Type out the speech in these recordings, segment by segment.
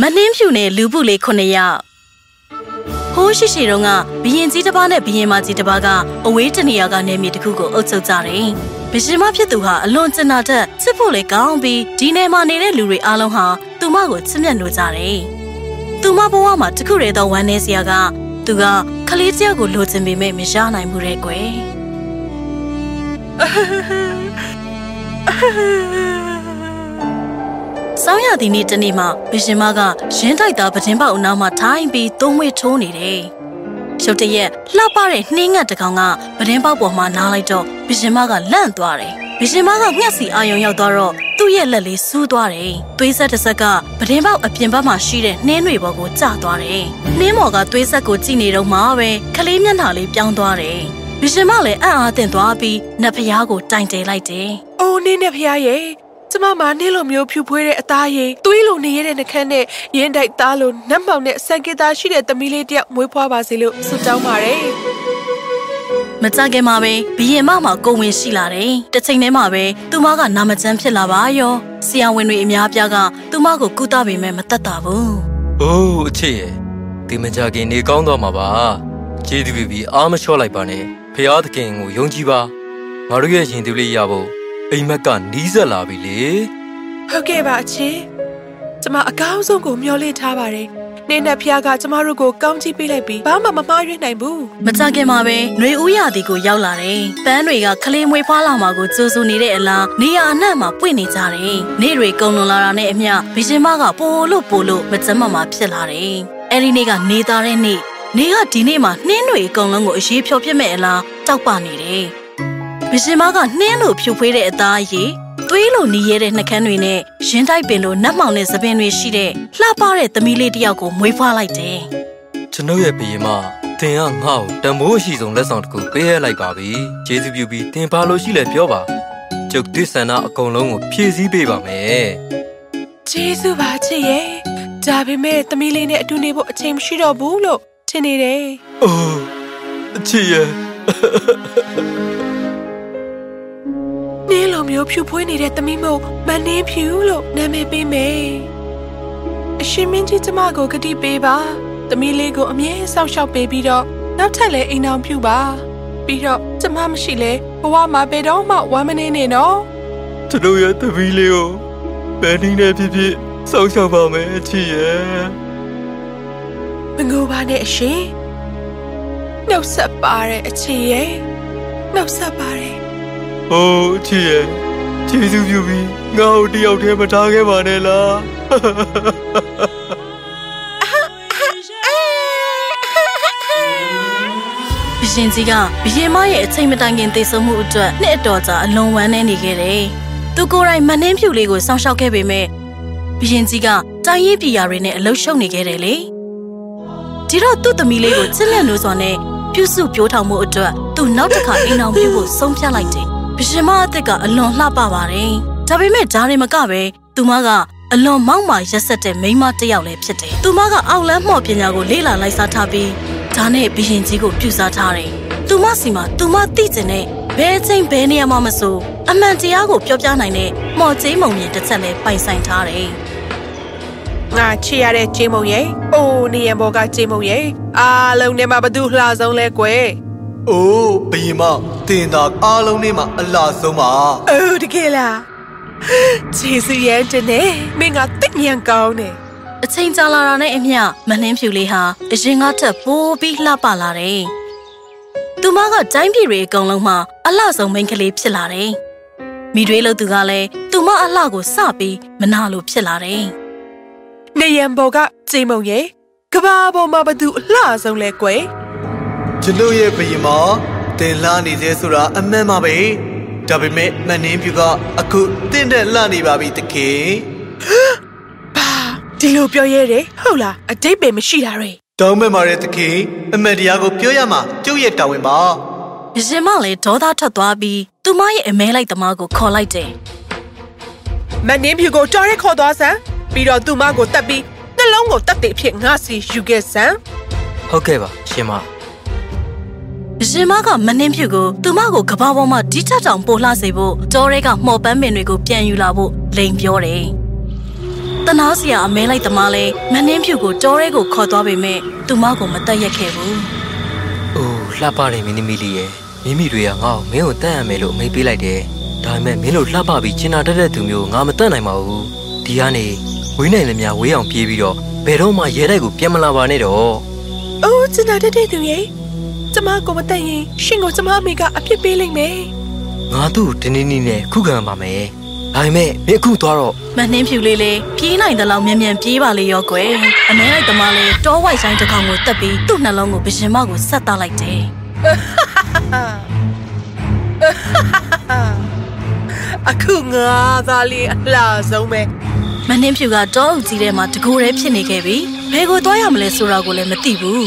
မနှင်းဖြူနဲ့လူပုလေးခုနှစ်ယောက်ဟိုးရှိရှိတုန်းကဘရင်ကြီးတစ်ပါးနဲ့ဘရင်မကြီးတစ်ပါးကအဝေးတနေရာကနေမြေတစ်ခုကိုအုပ်ချုပ်ကြတယ်။ဘရှင်မဖြစ်သူဟာအလွန်ကျင်နာတတ်ချစ်ဖို့လေကောင်းပြီးဒီနယ်မှာနေတဲ့လူတွေအားလုံးဟာသူမကိုချစ်မြတ်လို့ကြတယ်။သူမဘဝမှာတခုတည်းသောဝမ်းနည်းစရာကသူကကလေးတယောက်ကိုလိုချင်ပေမဲ့မရနိုင်ဘူးတဲ့ကွယ်။ ဆောင်းရသည်နေ့တနေ့မှာဘရှင်မကရင်းတိုက်သားပဒင်းပေါက်အနားမှာထိုင်ပြီးသုံးဝဲထိုးနေတယ်။ရုတ်တရက်လှပတဲ့နှင်းငတ်တကောင်ကပဒင်းပေါက်ပေါ်မှာနားလိုက်တော့ဘရှင်မကလန့်သွားတယ်။ဘရှင်မကငှက်စီအာယုံရောက်သွားတော့သူ့ရဲ့လက်လေးစူးသွားတယ်။သွေးဆက်တစ်ဆက်ကပဒင်းပေါက်အပြင်ဘက်မှာရှိတဲ့နှင်းတွေပေါ်ကိုကျသွားတယ်။နှင်းမော်ကသွေးဆက်ကိုကြည့်နေတော့မှပဲခလေးမျက်နှာလေးပြောင်းသွားတယ်။ ဘရှင်မလည်းအံ့အားသင့်သွားပြီးနတ်ဖျားကိုတိုင်တယ်လိုက်တယ်။အိုးနင်းနဲ့ဖះရဲ့ကျမမနင်းလိုမျိုးဖြူဖွေးတဲ့အသားရည်သွေးလိုနေရတဲ့နှခမ်းနဲ့ရင်းတိုက်သားလိုနတ်မောင်နဲ့စံကေသားရှိတဲ့သမီးလေးတယောက်မွေးဖွားပါစေလို့ဆုတောင်းပါတယ်မကြခင်မှာပဲဘီရင်မမှာကိုဝင်ရှိလာတယ်။တစ်ချိန်တည်းမှာပဲသူမကနာမကျန်းဖြစ်လာပါရော။ဆရာဝန်တွေအများပြားကသူမကိုကုသပေမဲ့မတတ်တာဘူး။အိုးအချစ်ရဲ့ဒီမကြခင်နေကောင်းတော့မှာပါ။ ကျေးဇူးပြုပြီးအားမလျှော့လိုက်ပါနဲ့။ဖျားသခင်ကိုယုံကြည်ပါ။ငါတို့ရဲ့ရင်သွေးလေးရဖို့အိမ်မက်ကနီးစပ်လာပြီလေဟုတ်ကဲ့ပါအချစ်ကျမအကောင်းဆုံးကိုမျှော်လင့်ထားပါတယ်နင်းနဲ့ဖះကကျမတို့ကိုကောင်းချီးပေးလိုက်ပြီးဘာမှမမှားရွေးနိုင်ဘူး။မကြခင်မှာပဲຫນွေဦးရသည်ကိုရောက်လာတယ်။ပန်းတွေကခလေးမွေးဖွားလာမှာကိုကြိုးစူနေတဲ့အလားနေရာအနှံ့မှာပွင့်နေကြတယ်။နေတွေကုံလွန်လာတာနဲ့အမျှဘီရင်မကပိုလို့ပိုလို့မကျန်းမမှာဖြစ်လာတယ်။အဲဒီနေ့ကနေသားတဲ့နေ့ နေကဒီနေ့မှာနှင်းတွေအကုန်လုံးကိုအရေးဖြောပြစ်မဲ့အလားတောက်ပနေတယ်။ဘရှင်မကနှင်းလို့ဖြူဖွေးတဲ့အသားရည်သွေးလိုနီးရဲတဲ့နှကန်းတွေနဲ့ရင်းတိုက်ပင်လိုနတ်မောင်တဲ့သပင်တွေရှိတဲ့လှပတဲ့သမီးလေးတစ်ယောက်ကိုမွေးဖွားလိုက်တယ်။ကျွန်ုပ်ရဲ့ဘီရင်မတင်ကငါ့ကိုတမိုးအရှိဆုံးလက်ဆောင်တစ်ခုပေးရလိုက်ပါပြီ။ကျေးဇူးပြုပြီးတင်ပါလို့ရှိလဲပြောပါ။ကျုပ်သစ္ဆန္ဒအကုန်လုံးကိုဖြည့်ဆည်းပေးပါမယ်ကျေးဇူးပါချစ်ရဲ့ဒါပေမဲ့သမီးလေးနဲ့အတူနေဖို့အချိန်မရှိတော့ဘူးလို့ ထင်နေတယ်။အိုးအချစ်ရဲ့နင်းလိုမျိုးဖြူဖွေးနေတဲ့သမီးမို့မနှင်းဖြူလို့နာမည်ပေးမယ်အရှင်မင်းကြီးကျမကိုဂတိပေးပါသမီးလေးကိုအမြဲစောင့်ရှောက်ပေးပြီးတော့နောက်ထပ်လည်းအိမ်အောင်ပြုပါပြီးတော့ကျမမရှိလဲဘဝမှာဘယ်တော့မှဝမ်းမနေနဲ့နော်ကျွန်ုပ်ရဲ့သမီးလေးကိုဘယ်နည်းနဲ့ဖြစ်ဖြစ်စောင့်ရှောက်ပါမယ်အချစ်ရဲ့ မငိုပါနဲ့အရှင်နှုတ်ဆက်ပါတဲ့အချစ်ရဲ့နှုတ်ဆက်ပါတယ်။အိုးအချစ်ရဲ့ကျေးဇူးပြုပြီးငါ့ကိုတယောက်တည်းမထားခဲ့ပါနဲ့လား။ဘရှင်ကြီးကဘရင်မရဲ့အချိန်မတိုင်ခင်သေဆုံးမှုအတွက်နှစ်အတော်ကြာအလွန်ဝမ်းနည်းနေခဲ့တယ်သူကိုယ်တိုင်မနှင်းဖြူလေးကိုစောင့်ရှောက်ခဲ့ပေမဲ့ဘရင်ကြီးကတိုင်းရင်းပြည်ရာတွေနဲ့အလုရှုံနေခဲ့တယ်လေ ဒီတော့သူ့သမီးလေးကိုချစ်လက်လို့စွာနဲ့ပြုစုပြောထောင်မှုအတွက်သူနောက်တစ်ခါအိမ်အောင်ပြုဖို့ဆုံးဖြတ်လိုက်တယ်ဘရှင်မအစ်စ်ကအလွန်လှပပါတယ်ဒါပေမဲ့ဒါတွေမကပဲသူမကအလွန်မောက်မာရက်ဆက်တဲ့မိန်းမတစ်ယောက်လည်းဖြစ်တယ်။သူမကအောက်လန်းမော့ပညာကိုလေ့လာလိုက်စားထားပြီးဒါနဲ့ဘရင်ကြီးကိုပြုစားထားတယ်။သူမစီမှာသူမသိကျင်တဲ့ဘဲချင်းဘဲနေရာမှမဆိုအမှန်တရားကိုပြောပြနိုင်တဲ့မော်ကျိမုံမြင်တစ်ချက်လည်းပိုင်ဆိုင်ထားတယ် ငါချစ်ရတဲ့ဂျိမုံရဲ့အိုးနေရဘောကဂျိမုံရဲ့အားလုံးနဲ့မှဘသူလှဆုံးလဲကွယ်။အိုးဘယင်မတင်တာအားလုံးနဲ့မှအလားဆုံးပါအိုးတကယ်လားဂျေစုရဲ့တနေ့မင်းကတိတ်ညံကောင်းတယ်။အချိန်ကြာလာတာနဲ့အမျှမနှင်းဖြူလေးဟာအရင်ကထက်ပိုပြီးလှပလာတယ်။သူမကတိုင်းပြည်တွေအကုန်လုံးမှာအလှဆုံးမိန်းကလေးဖြစ်လာတယ်။မိတွေးလို့သူကလည်းသူမအလှကိုစပြီးမနာလို့ဖြစ်လာတယ်။ နေရန်ဘောကဂျိမုံရဲ့ကဘာပေါ်မှာဘသူအလှဆုံးလဲကွယ်။ကျွန်ုပ်ရဲ့ဘယင်မတင်လာနေသေးဆိုတာအမှန်ပါပဲ။ဒါပေမဲ့မနှင်းပြူကအခုတင့်တဲ့လှနေပါပြီတခင်ဘာဒီလိုပြောရဲတယ်ဟုတ်လားအတိတ်ပဲမရှိတာတွေ။တောင်းမဲ့မာတဲ့တခင်အမှန်တရားကိုပြောရမှာကျုပ်ရဲ့တာဝန်ပါရင်မလည်းဒေါသထွက်သွားပြီးသူမရဲ့အမဲလိုက်သမားကိုခေါ်လိုက်တယ်မနှင်းဖြူကိုတော်ရဲခေါ်သွားစမ်း ပြီးတော့သူမကိုတတ်ပြီးနှလုံးကိုတတ်တဲ့အဖြစ်ငါစီယူခဲ့စမ်းဟုတ်ကဲ့ပါရှင်မရှင်မကမနှင်းဖြူကိုသူမကိုကဘာပေါ်မှာဒီထက်တောင်ပိုလှစေဖို့တောရဲကမှော်ပန်းပင်တွေကိုပြန်ယူလာဖို့လိန်ပြောတယ်။တနာစရာအမဲလိုက်သမားလဲမနှင်းဖြူကိုတောရဲကိုခေါ်သွားပေမဲ့သူမကိုမတက်ရက်ခဲ့ဘူး။အိုးလှပတယ်မင်းသမီးလေးရဲ့မိမိတွေကငါ့ကိုမင်းကိုတတ်ရမယ်လို့အမိန့်ပေးလိုက်တယ်။ဒါပေမဲ့မင်းတို့လှပပြီးကျင်နာတတ်တဲ့သူမျိုးငါမတတ်နိုင်ပါဘူး။ဒီကနေ ဝေးနိုင်လည်းများဝေးအောင်ပြေးပြီးတော့ဘယ်တော့မှရဲတိုက်ကိုပြန်မလာပါနဲ့တော့။အိုးကျန်တာတဲ့သူရဲ့ကျမကိုမတက်ရင်ရှင်ကိုကျမအမေကအပြစ်ပေးလိမ့်မယ်။ငါသူ့ကိုတင်းတင်းနီးနဲ့ခုခံပါမယ်။ဒါပေမဲ့မင်းအခုသွားတော့။မနှင်းဖြူလေးလေးပြေးနိုင်တဲ့လောက်မြန်မြန်ပြေးပါလေရောကွယ်။အမဲလိုက်သမားလဲတောဝိုက်ဆိုင်တစ်ကောင်ကိုတက်ပြီးသူ့နှလုံးကိုဘရှင်မကိုဆက်သားလိုက်တယ်။။အခုငါသားလေးအလားဆုံးပဲ မနှင်းဖြူကတောအုပ်ကြီးထဲမှာတကိုယ်တည်းဖြစ်နေခဲ့ပြီးဘယ်ကိုသွားရမလဲဆိုတာကိုလည်းမသိဘူး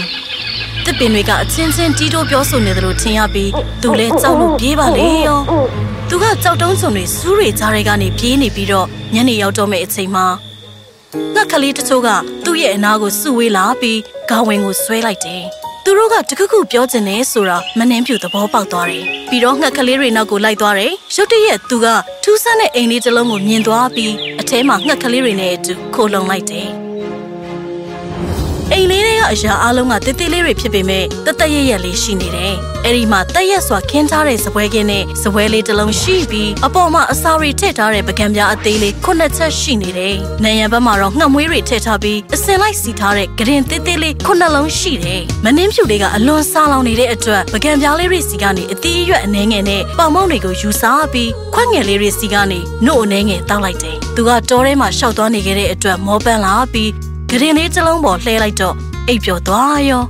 တစ်ပင်တွေကအချင်းချင်းတီးတိုးပြောဆိုနေသလိုထင်ရပြီးသူလည်းကြောက်လို့ပြေးပါလေရောသူကကြောက်တုံးစုံတွေစူးတွေကြားတွေကနေပြေးနေပြီးတော့ညနေရောက်တော့မယ့်အချိန်မှာငှက်ကလေးတချို့ကသူ့ရဲ့အနာကိုစုဝေးလာပြီးခေါင်းဝင်ကိုဆွဲလိုက်တယ် သူတို့ကတခုခုပြောချင်တယ်ဆိုတာမနှင်းဖြူသဘောပေါက်သွားတယ်။ပြီးတော့ငှက်ကလေးတွေနောက်ကိုလိုက်သွားတယ်။ရုတ်တရက်သူကထူးဆန်းတဲ့အိမ်လေးတစ်လုံးကိုမြင်သွားပြီးအထဲမှာငှက်ကလေးတွေနဲ့အတူခိုလုံလိုက်တယ်။ အိမ်လေးတွေကအရာအလုံးကတိတိလေးတွေဖြစ်ပေမဲ့တသက်ရရက်လေးရှိနေတယ်။အဲ့ဒီမှာတက်ရက်စွာခင်းထားတဲ့စပွဲကင်းနဲ့စပွဲလေးတစ်လုံးရှိပြီးအပေါ်မှာအစာတွေထည့်ထားတဲ့ပကံပြားအသေးလေးခုနှစ်ချက်ရှိနေတယ်။နံရံဘက်မှာတော့ငှက်မွေးတွေထည့်ထားပြီးအစင်လိုက်စီထားတဲ့ဂရင်တိတိလေးခုနှစ်လုံးရှိတယ်။မနှင်းဖြူလေးကအလွန်စားလောင်နေတဲ့အတွက်ပကံပြားလေးတွေစီကနေအသီးအရွက်အနှဲငယ်နဲ့ပေါင်မုံတွေကိုယူစားပြီးခွက်ငယ်လေးတွေစီကနေနှုတ်အနှဲငယ်တောက်လိုက်တယ်။သူကတောထဲမှာရှောက်သွားနေခဲ့တဲ့အတွက်မောပန်းလာပြီး ဂရင်လေးတစ်လုံးပေါ်လှဲလိုက်တော့အိပ်ပျော်သွားရော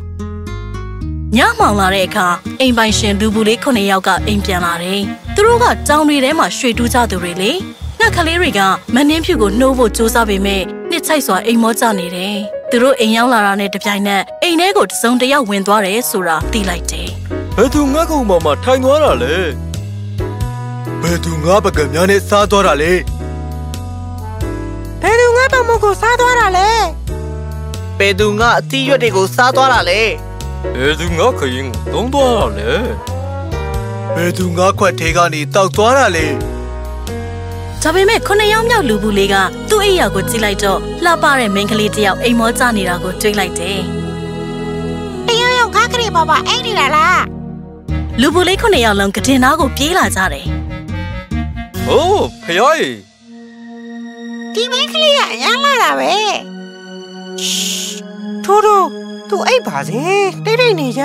ညမှောင်လာတဲ့အခါအိမ်ပိုင်ရှင်လူဘူးလေးခုနှစ်ယောက်ကအိမ်ပြန်လာတယ်။သူတို့ကတောင်တွေထဲမှာရွှေတူးကြသူတွေလေ။ငှက်ကလေးတွေကမနှင်းဖြူကိုနှိုးဖို့ကြိုးစားပေမဲ့နှစ်ချိုက်စွာအိမ်မောကျနေတယ်။သူတို့အိမ်ရောက်လာတာနဲ့တပြိုင်နက်အိမ်ထဲကိုတစုံတစ်ယောက်ဝင်သွားတယ်ဆိုတာသိလိုက်တယ်ဘယ်သူငါ့ကုံပေါ်မှာထိုင်သွားတာလဲဘယ်သူငါပကံများနဲ့စားသွားတာလဲဘယ်သူငါ့ပတ်မှုကိုစားသွားတာလဲ ဘယ်သူငါအသီးရွက်တွေကိုစားသွားတာလဲဘယ်သူငါခရင်ကိုသုံးသွားတာလဲဘယ်သူငါခွက်သေးကနေတောက်သွားတာလဲ။ဒါပေမဲ့ခုနှစ်ယောက်မြောက်လူဘူးလေးကသူ့အိမ်ရောက်ကိုကြည့်လိုက်တော့လှပတဲ့မိန်းကလေးတစ်ယောက်အိမ်မောကျနေတာကိုတွေ့လိုက်တယ်တယောက်ယောက်ကားကလေးပါပါအဲ့ဒီလားလား။လူဘူးလေးခုနှစ်ယောက်လုံးကတင်သားကိုပြေးလာကြတယ်။။အိုးဖယားကြီးဒီမင်းကလေးကအရန်လာတာပဲ ထိုးထိုးသူအိပ်ပါစေတိတ်တိတ်နေကြ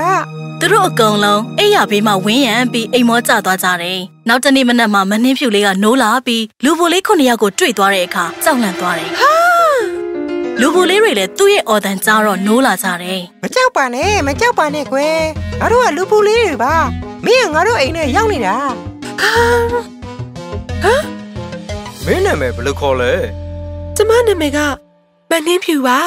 သူတို့အကုန်လုံးအိယာဘေးမှာဝင်းရံပြီးအိမ်မောကျသွားကြတယ်။နောက်တနေ့မနက်မှာမနှင်းဖြူလေးကနိုးလာပြီးလူဘူလေးခုနှစ်ယောက်ကိုတွေ့သွားတဲ့အခါကြောက်လန့်သွားတယ်။လူဘူလေးတွေလည်းသူ့ရဲ့အော်တန်ကြားတော့နိုးလာကြတယ်မကြောက်ပါနဲ့မကြောက်ပါနဲ့ကွယ်ငါတို့ကလူပူလေးတွေပါမင်းကငါတို့အိမ်ထဲရောက်နေတာမင်းနာမည်ဘယ်လိုခေါ်လဲ။ကျမနာမည်က မနှင်းဖြူပါ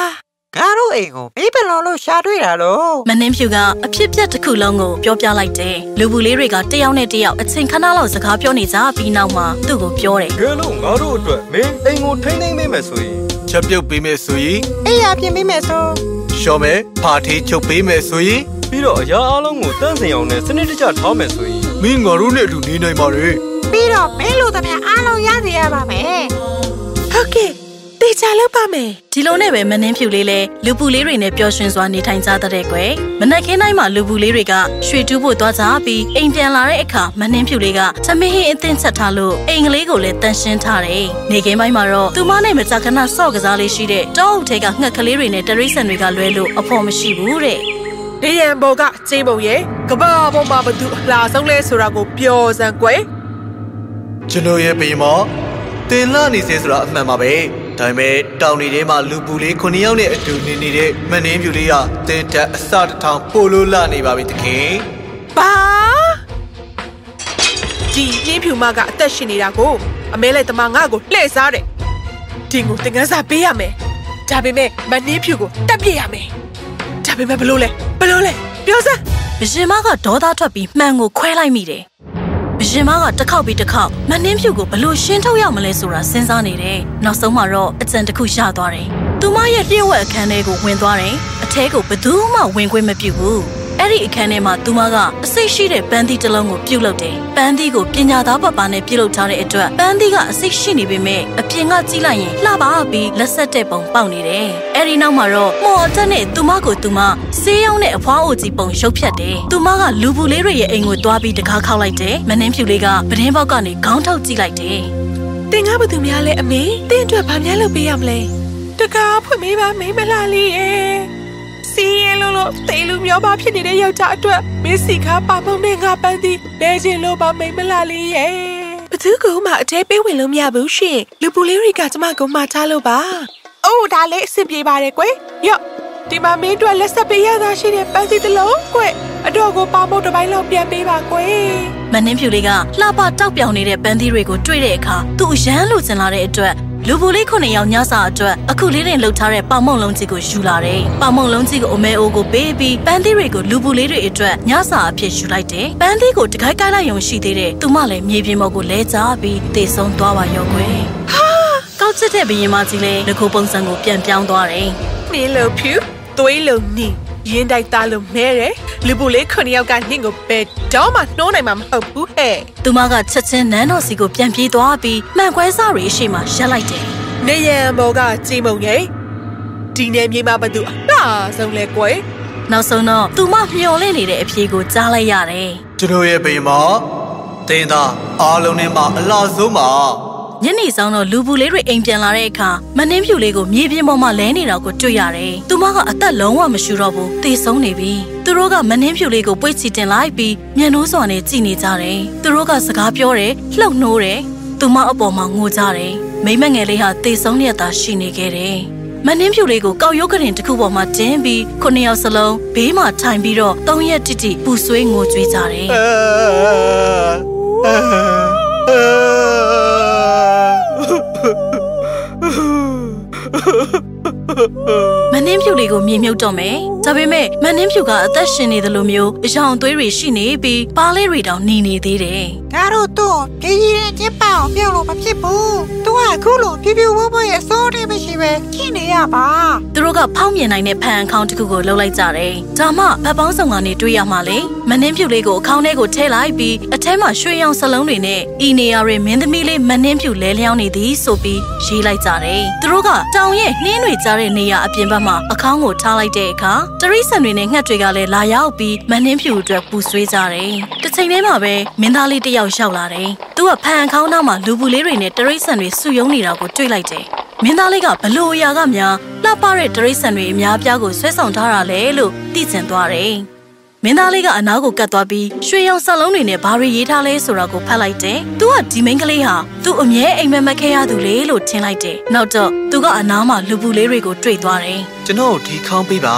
ငါတို့အိမ်ကိုဘေးပလောင်လို့ရှာတွေ့တာလို့။မနှင်းဖြူကအဖြစ်ပြက်တစ်ခုလုံးကိုပြောပြလိုက်တယ်။လူဘူလေးတွေကတယောက်နဲ့တယောက်အချိန်ခဏလောက်စကားပြောနေကြပြီးနောက်မှာသူ့ကိုပြောတယ်။ကဲလို့ငါတို့အတွက်မင်းအိမ်ကိုထိမ့်သိမ့်ပေးမယ်ဆိုရင်ချက်ပြုတ်ပေးမယ်ဆိုရင်အိမ်ရပြင်ပေးမယ်ဆိုရှော့မယ်ဖာထေးချုပ်ပေးမယ်ဆိုရင်ပြီးတော့အရာအလုံးကိုတန့်စင်အောင်နဲ့စနစ်တကျထားမယ်ဆိုရင်မင်းငါတို့နဲ့အတူနေနိုင်ပါလေပြီးတော့မင်းလိုသမျှအားလုံးရစေရပါမယ်။ဟုတ်ကဲ့။ တေချာလုပ်ပါမယ်။ဒီလိုနဲ့ပဲမနှင်းဖြူလေးလည်းလူပူလေးတွေနဲ့ပျော်ရွှင်စွာနေထိုင်ကြတဲ့ကွယ်။မနက်ခင်းတိုင်းမှာလူပူလေးတွေကရွှေတူးဖို့သွားကြပြီးအိမ်ပြန်လာတဲ့အခါမနှင်းဖြူလေးကသမီးဟင်းအသင်းချက်ထားလို့အိမ်ကလေးကိုလည်းတန်ရှင်းထားတယ်။နေခင်းပိုင်းမှာတော့သူမနဲ့မကြာခဏဆော့ကစားလေးရှိတဲ့တောအုပ်ထဲကငှက်ကလေးတွေနဲ့တရိတ်ဆန်တွေကလွဲလို့အဖို့မရှိဘူးတဲ့။နေရန်ဘော်ကကျေးပုံရဲ့ကဘာပေါ်မှာဘသူအလားဆုံးလဲဆိုတာကိုပျော်စံကွယ်ကျွန်တော်ရဲ့ဘယင်မောတင်လာနေစေဆိုတာအမှန်ပါပဲ ဒါပေမဲ့တောင်တွေထဲမှာလူပူလေးခုနှစ်ယောက်နဲ့အတူနေနေတဲ့မနှင်းပြူလေးကတင်တက်အစတစ်ထောင်ပိုလို့လာနေပါပြီတခင်။ဘာ။ဒီပြင်းဖြူမကအသက်ရှင်နေတာကိုအမဲလိုက်တမငါ့ကိုလှည့်စားတယ်။ဒီကိုတင်ကန်းစာပေးရမယ်။ဒါပေမဲ့မနှင်းဖြူကိုတက်ပြစ်ရမယ်။ဒါပေမဲ့ဘလို့လဲဘလို့လဲပြောစမ်း။ဘရှင်မကဒေါသထွက်ပြီးမှန်ကိုခွဲလိုက်မိတယ်။ ဘရှင်မကတစ်ခေါက်ပြီးတစ်ခေါက်မနှင်းဖြူကိုဘလို့ရှင်းထုတ်ရမလဲဆိုတာစဉ်းစားနေတယ်။နောက်ဆုံးမှာတော့အကြံတစ်ခုရသွားတယ်။သူမရဲ့ပြည့်ဝက်အခန်းထဲကိုဝင်သွားတယ်။အထဲကိုဘယ်သူမှဝင်ခွင့်မပြုဘူး။ အဲ့ဒီအခန်းထဲမှာသူမကအစိတ်ရှိတဲ့ပန်းသီးတစ်လုံးကိုပြုတ်လုပ်တယ်ပန်းသီးကိုပညာသားပပနဲ့ပြုတ်လုပ်ထားတဲ့အတွက်ပန်းသီးကအစိတ်ရှိနေပေမဲ့အပြင်ကကြည့်လိုက်ရင်လှပပြီးလက်ဆက်တဲ့ပုံပေါက်နေတယ်အဲ့ဒီနောက်မှာတော့မော်အတက်နဲ့သူမကိုသူမဆေးရောင်းတဲ့အဖွားအိုကြီးပုံရုပ်ဖြတ်တယ်သူမကလူဘူးလေးတွေရဲ့အိမ်ကိုတွားပြီးတကားခောက်လိုက်တယ်မနှင်းဖြူလေးကပဒင်းပေါက်ကနေခေါင်းထောက်ကြည့်လိုက်တယ်တင်ကားဘသူများလဲအမေတင်အတွက်ဘာများလုပ်ပေးရမလဲတကားဖွင့်ပေးပါမိမလာလေးရဲ့ စီရင်လို့လို့တေလူမျိုးပါဖြစ်နေတဲ့ယောက်ျားအတွက်မင်းစီကားပါမုံနဲ့ငါပန်းသည်လဲခြင်းလို့ပါမိမလာလေးရဲ့ဘသူကမှအတဲပေးဝင်လို့မရဘူးရှင်လူပူလေးတွေကကျမကမှထားလို့ပါအိုးဒါလေးအဆင်ပြေပါတယ်ကွယ်ယော့ဒီမှာမင်းတို့လက်ဆက်ပေးရတာရှိတဲ့ပန်းသီးတစ်လုံးကွယ်အတော့ကိုပါမုံတစ်ပိုင်းလောက်ပြန်ပေးပါကွယ်မနှင်းဖြူလေးကလှပတောက်ပြောင်နေတဲ့ပန်းသီးတွေကိုတွေ့တဲ့အခါသူ့အရန်လိုချင်လာတဲ့အတွက် လူပူလေးခုနှစ်ယောက်ညစာအတွက်အခုလေးတင်လှုပ်ထားတဲ့ပေါင်မုံလုံးကြီးကိုယူလာတယ်။ပေါင်မုံလုံးကြီးကိုအမဲအိုးကိုပေးပြီးပန်းသီးတွေကိုလူပူလေးတွေအတွက်ညစာအဖြစ်ယူလိုက်တယ်။ပန်းသီးကိုတခိုက်ကိုက်လိုက်ရုံရှိသေးတယ်။သူမလည်းမြေပြင်ပေါ်ကိုလဲကျပြီးတေဆုံးသွားပါရောကွယ်။ဟာကောက်ချစ်တဲ့ဘရင်မကြီးလည်းလက်ကိုပုံစံကိုပြန်ပြောင်းသွားတယ်။နင်းလို့ဖြူသွေးလို့နီ ရင်တိုက်သားလို့မဲတယ်လူပူလေးခုနှစ်ယောက်ကနင့်ကိုဘယ်တော့မှနှိုးနိုင်မှာမဟုတ်ဘူးဟဲ့သူမကချက်ချင်းနန်းတော်စီကိုပြန်ပြေးသွားပြီးမှန်ခွဲစားရီအရှိမှရက်လိုက်တယ်နေရန်ဘော်ကကြည်မုံရဲ့ဒီနယ်မြေမှာဘသူအလှဆုံးလဲကွယ်။နောက်ဆုံးတော့သူမမျော်လင့်နေတဲ့အဖြေကိုကြားလိုက်ရတယ်ကျွန်တော်ရဲ့ဘိမ်မောတင်းသားအားလုံးနဲ့မှအလားဆုံးပါ။ ညနေဆောင်တော့လူပူလေးတွေအိမ်ပြန်လာတဲ့အခါမနှင်းဖြူလေးကိုမြေပြင်ပေါ်မှာလဲနေတာကိုတွေ့ရတယ်။သူမကအသက်လုံးဝမရှိတော့ဘူး။သေဆုံးနေပြီ။သူတို့ကမနှင်းဖြူလေးကိုပွေ့ချီတင်လိုက်ပြီးမျက်နှိုးစွာနဲ့ကြည်နေကြတယ်။သူတို့ကစကားပြောတယ်၊လှုပ်နှိုးတယ်။သူမအပေါ်မှာငိုကြတယ်။မိမငယ်လေးဟာသေဆုံးရတာရှိနေခဲ့တယ်။မနှင်းဖြူလေးကိုကောက်ရုပ်ကရင်တစ်ခုပေါ်မှာတင်းပြီးခုနှစ်ယောက်စလုံးဘေးမှာထိုင်ပြီးတော့သုံးရက်တိတိပူဆွေးငိုကြွေးကြတယ်။ မနှင်းဖြူလေးကိုမြေမြုပ်တော့မယ်။ဒါပေမဲ့မနှင်းဖြူကအသက်ရှင်နေတယ်လို့မျိုးအယောင်သွေးတွေရှိနေပြီးပါးလေးတွေတောင်หนีနေသေးတယ် ငါတို့တော့ပြည်ကြီးတဲ့ကျပအောင်ပြုတ်လို့မဖြစ်ဘူး။ तू ကအခုလိုပြပြဝဝရဲ့စိုးတယ်မရှိပဲခင်းနေရပါ။သူတို့ကဖောက်မြင်နိုင်တဲ့ဖန်အခေါင်းတစ်ခုကိုလှုပ်လိုက်ကြတယ်။ဒါမှဗတ်ပေါင်းဆောင်ကနေတွေးရမှလေ။မနှင်းဖြူလေးကိုအခေါင်းထဲကိုထည့်လိုက်ပြီးအထဲမှာရွှေရောင်စလုံးတွေနဲ့ဤနေရာတွေမင်းသမီးလေးမနှင်းဖြူလဲလျောင်းနေသည်ဆိုပြီးရေးလိုက်ကြတယ်။သူတို့ကတောင်ရဲ့နှင်းတွေကြားတဲ့နေရာအပြင်ဘက်မှာအခေါင်းကိုထားလိုက်တဲ့အခါတရိษံတွေနဲ့ငှက်တွေကလည်းလာရောက်ပြီးမနှင်းဖြူအတွက်ပူဆွေးကြတယ်။တစ်ချိန်တည်းမှာပဲမင်းသားလေးတစ်ယောက်ရောက်လာတယ်။သူကဖန်အခေါင်းနောက်မှာလူပူလေးတွေနဲ့တရိษံတွေစုယုံနေတာကိုတွေ့လိုက်တယ်။မင်းသားလေးကဘလို့အရာကများလှပတဲ့တရိษံတွေအများပြားကိုဆွဲဆောင်ထားတာလေလို့သိကျင်သွားတယ်။မင်းသားလေးကအနားကိုကတ်သွားပြီးရွှေရောင်စလုံးတွေနဲ့ဘာတွေရေးထားလဲဆိုတာကိုဖတ်လိုက်တယ်။သူကဒီမိန်းကလေးဟာသူ့အမြဲအိမ်မက်မက်ခဲ့ရသူလေလို့ထင်လိုက်တယ်။နောက်တော့သူကအနားမှာလူပူလေးတွေကိုတွေ့သွားတယ်။ကျွန်တော်ဒီခေါင်းပေးပါ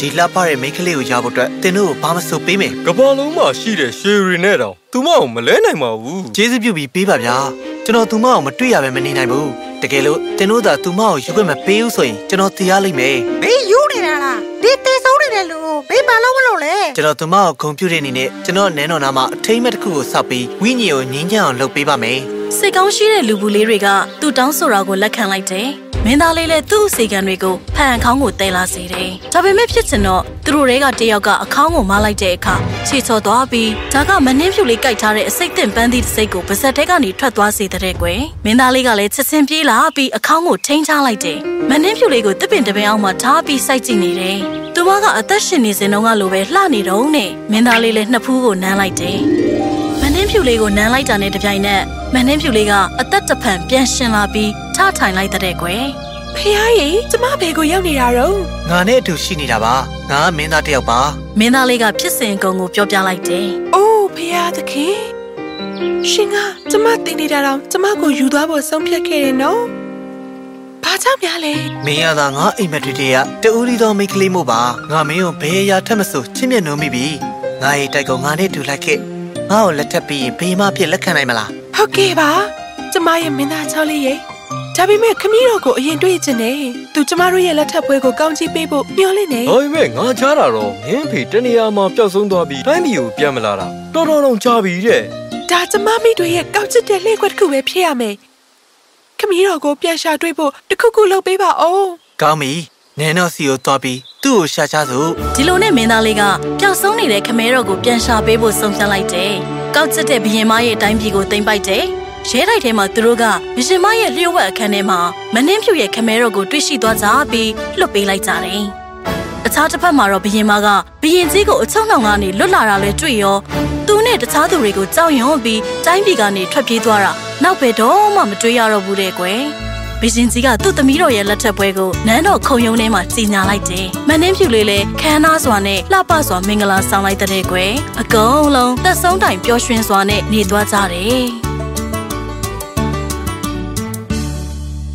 ဒီလှပတဲ့မိန်းကလေးကိုရဖို့အတွက်တင်တို့ကိုဘာမဆိုပေးမယ်ကဘာလုံးမှာရှိတဲ့ရှယ်ရီနဲ့တောင်သူမအောင်မလဲနိုင်ပါဘူးကျေးဇူးပြုပြီးပေးပါဗျာကျွန်တော်သူမအောင်မတွေ့ရပဲမနေနိုင်ဘူးတကယ်လို့တင်တို့သာသူမအောင်ယူခွင့်မပေးဘူးဆိုရင်ကျွန်တော်တရားလိမ့်မယ်။ဘေးယူနေတာလား။ဒီတေဆုံးနေတဲ့လူကိုဘေးပါလို့မလို့လဲကျွန်တော်သူမအောင်ဂုံပြူတဲ့အနေနဲ့ကျွန်တော်နန်းတော်နာမှာအထိမ့်မဲ့တစ်ခုကိုစောက်ပြီးဝိညာဉ်ကိုငြင်းချမ်းအောင်လုပ်ပေးပါမယ် စိတ်ကောင်းရှိတဲ့လူပူလေးတွေကသူ့တောင်းဆိုတာကိုလက်ခံလိုက်တယ်။မင်းသားလေးလည်းသူ့အစီကံတွေကိုဖန်အခေါင်းကိုတဲလာစေတယ်။ဒါပေမဲ့ဖြစ်ချင်တော့သူတို့တွေကတယောက်ကအခေါင်းကိုမလိုက်တဲ့အခါခြေချော်သွားပြီးဒါကမနှင်းဖြူလေးကြိုက်ထားတဲ့အစိတ်တင်ပန်းသီးတစ်စိတ်ကိုပါဇက်ထဲကနေထွက်သွားစေတဲ့ကွယ်။မင်းသားလေးကလည်းချက်ချင်းပြေးလာပြီးအခေါင်းကိုထိန်းချလိုက်တယ်။မနှင်းဖြူလေးကိုတစ်ပင်တစ်ပင်အောက်မှာထားပြီးစိုက်ကြည့်နေတယ်။သူမကအသက်ရှင်နေစဉ်တုန်းကလိုပဲလှနေတော့နဲ့မင်းသားလေးလည်းနှစ်ဖူးကိုနမ်းလိုက်တယ်။မ နှင်းဖြူလေးကိုနမ်းလိုက်တာနဲ့တပြိုင်နက်မနှင်းဖြူလေးကအသက်တဖန်ပြန်ရှင်လာပြီးထထိုင်လိုက်တဲ့ကွယ်ဖះရေကျမဘေကိုရောက်နေတာတော့ငါနဲ့အတူရှိနေတာပါငါကမင်းသားတစ်ယောက်ပါမင်းသားလေးကဖြစ်စဉ်အကုန်ကိုပြောပြလိုက်တယ်အိုးဖះသခင်ရှင်ကကျမတင်နေတာတော့ကျမကိုယူသွားဖို့ဆုံးဖြတ်ခဲ့တယ်နော်ဘာကြောင့်များလဲမင်းရတာငါအိမ်မက်တွေတည်းကတူရီတော်မိန်းကလေးမို့ပါငါမင်းကိုဘယ်အရာထက်မဆိုချစ်မြတ်နိုးမိပြီငါရဲ့တိုက်ကိုငါနဲ့တူလိုက်ခဲ့ ငါ့ကိုလက်ထပ်ပြီးရင်ဘေးမပြစ်လက်ခံနိုင်မလားဟုတ်ကဲ့ပါကျမရဲ့မင်းသားချောင်းလေးရေဒါပေမဲ့ခမီးတော်ကိုအရင်တွေ့ချင်တယ်သူကျမတို့ရဲ့လက်ထပ်ပွဲကိုကောင်းချီးပေးဖို့မျှော်လင့်နေဒါပေမဲ့ငါချားတာတော့မင်းဖေတနေရာမှာပျောက်ဆုံးသွားပြီးတိုင်းပြည်ကိုပြန်မလာတာတော်တော်တော့ကြာပြီတဲ့ဒါကျမမိတွေရဲ့ကောင်းချစ်တဲ့လှည့်ကွက်တစ်ခုပဲဖြစ်ရမယ်ခမီးတော်ကိုပြန်ရှာတွေ့ဖို့တစ်ခုခုလုပ်ပေးပါဦးကောင်းပြီနန်းတော်စီကိုသွားပြီး သူသူ့ကိုရှာချစို့ဒီလိုနဲ့မင်းသားလေးကပျောက်ဆုံးနေတဲ့ခမဲတော်ကိုပြန်ရှာပေးဖို့ဆုံးဖြတ်လိုက်တယ်။ကောက်ကျစ်တဲ့ဘရင်မရဲ့အတိုင်းပြည်ကိုတင်ပိုက်တယ်။ရဲတိုက်ထဲမှာသူတို့ကဘရင်မရဲ့လျှို့ဝှက်အခန်းထဲမှာမနှင်းဖြူရဲ့ခမဲတော်ကိုတွေ့ရှိသွားကြပြီးလွတ်ပေးလိုက်ကြတယ်။အခြားတစ်ဖက်မှာတော့ဘရင်မကဘရင်ကြီးကိုအချုံနှောင်ကနေလွတ်လာတာလဲတွေ့ရောသူနဲ့တခြားသူတွေကိုကြောက်ရွံ့ပြီးတိုင်းပြည်ကနေထွက်ပြေးသွားတာနောက်ဘယ်တော့မှမတွေ့ရတော့ဘူးတဲ့ကွယ်။ ဘီရှင်ကြီးကသူ့သမီးတော်ရဲ့လက်ထက်ပွဲကိုနန်းတော်ခုံရုံးထဲမှာကြီးညာလိုက်တယ်။မန်နှင်းဖြူလေးလည်းခမ်းနားစွာနဲ့လှပစွာမင်္ဂလာဆောင်လိုက်တဲ့ကွယ်။အကုန်လုံးသက်ဆုံးတိုင်ပျော်ရွှင်စွာနဲ့နေသွားကြတယ်။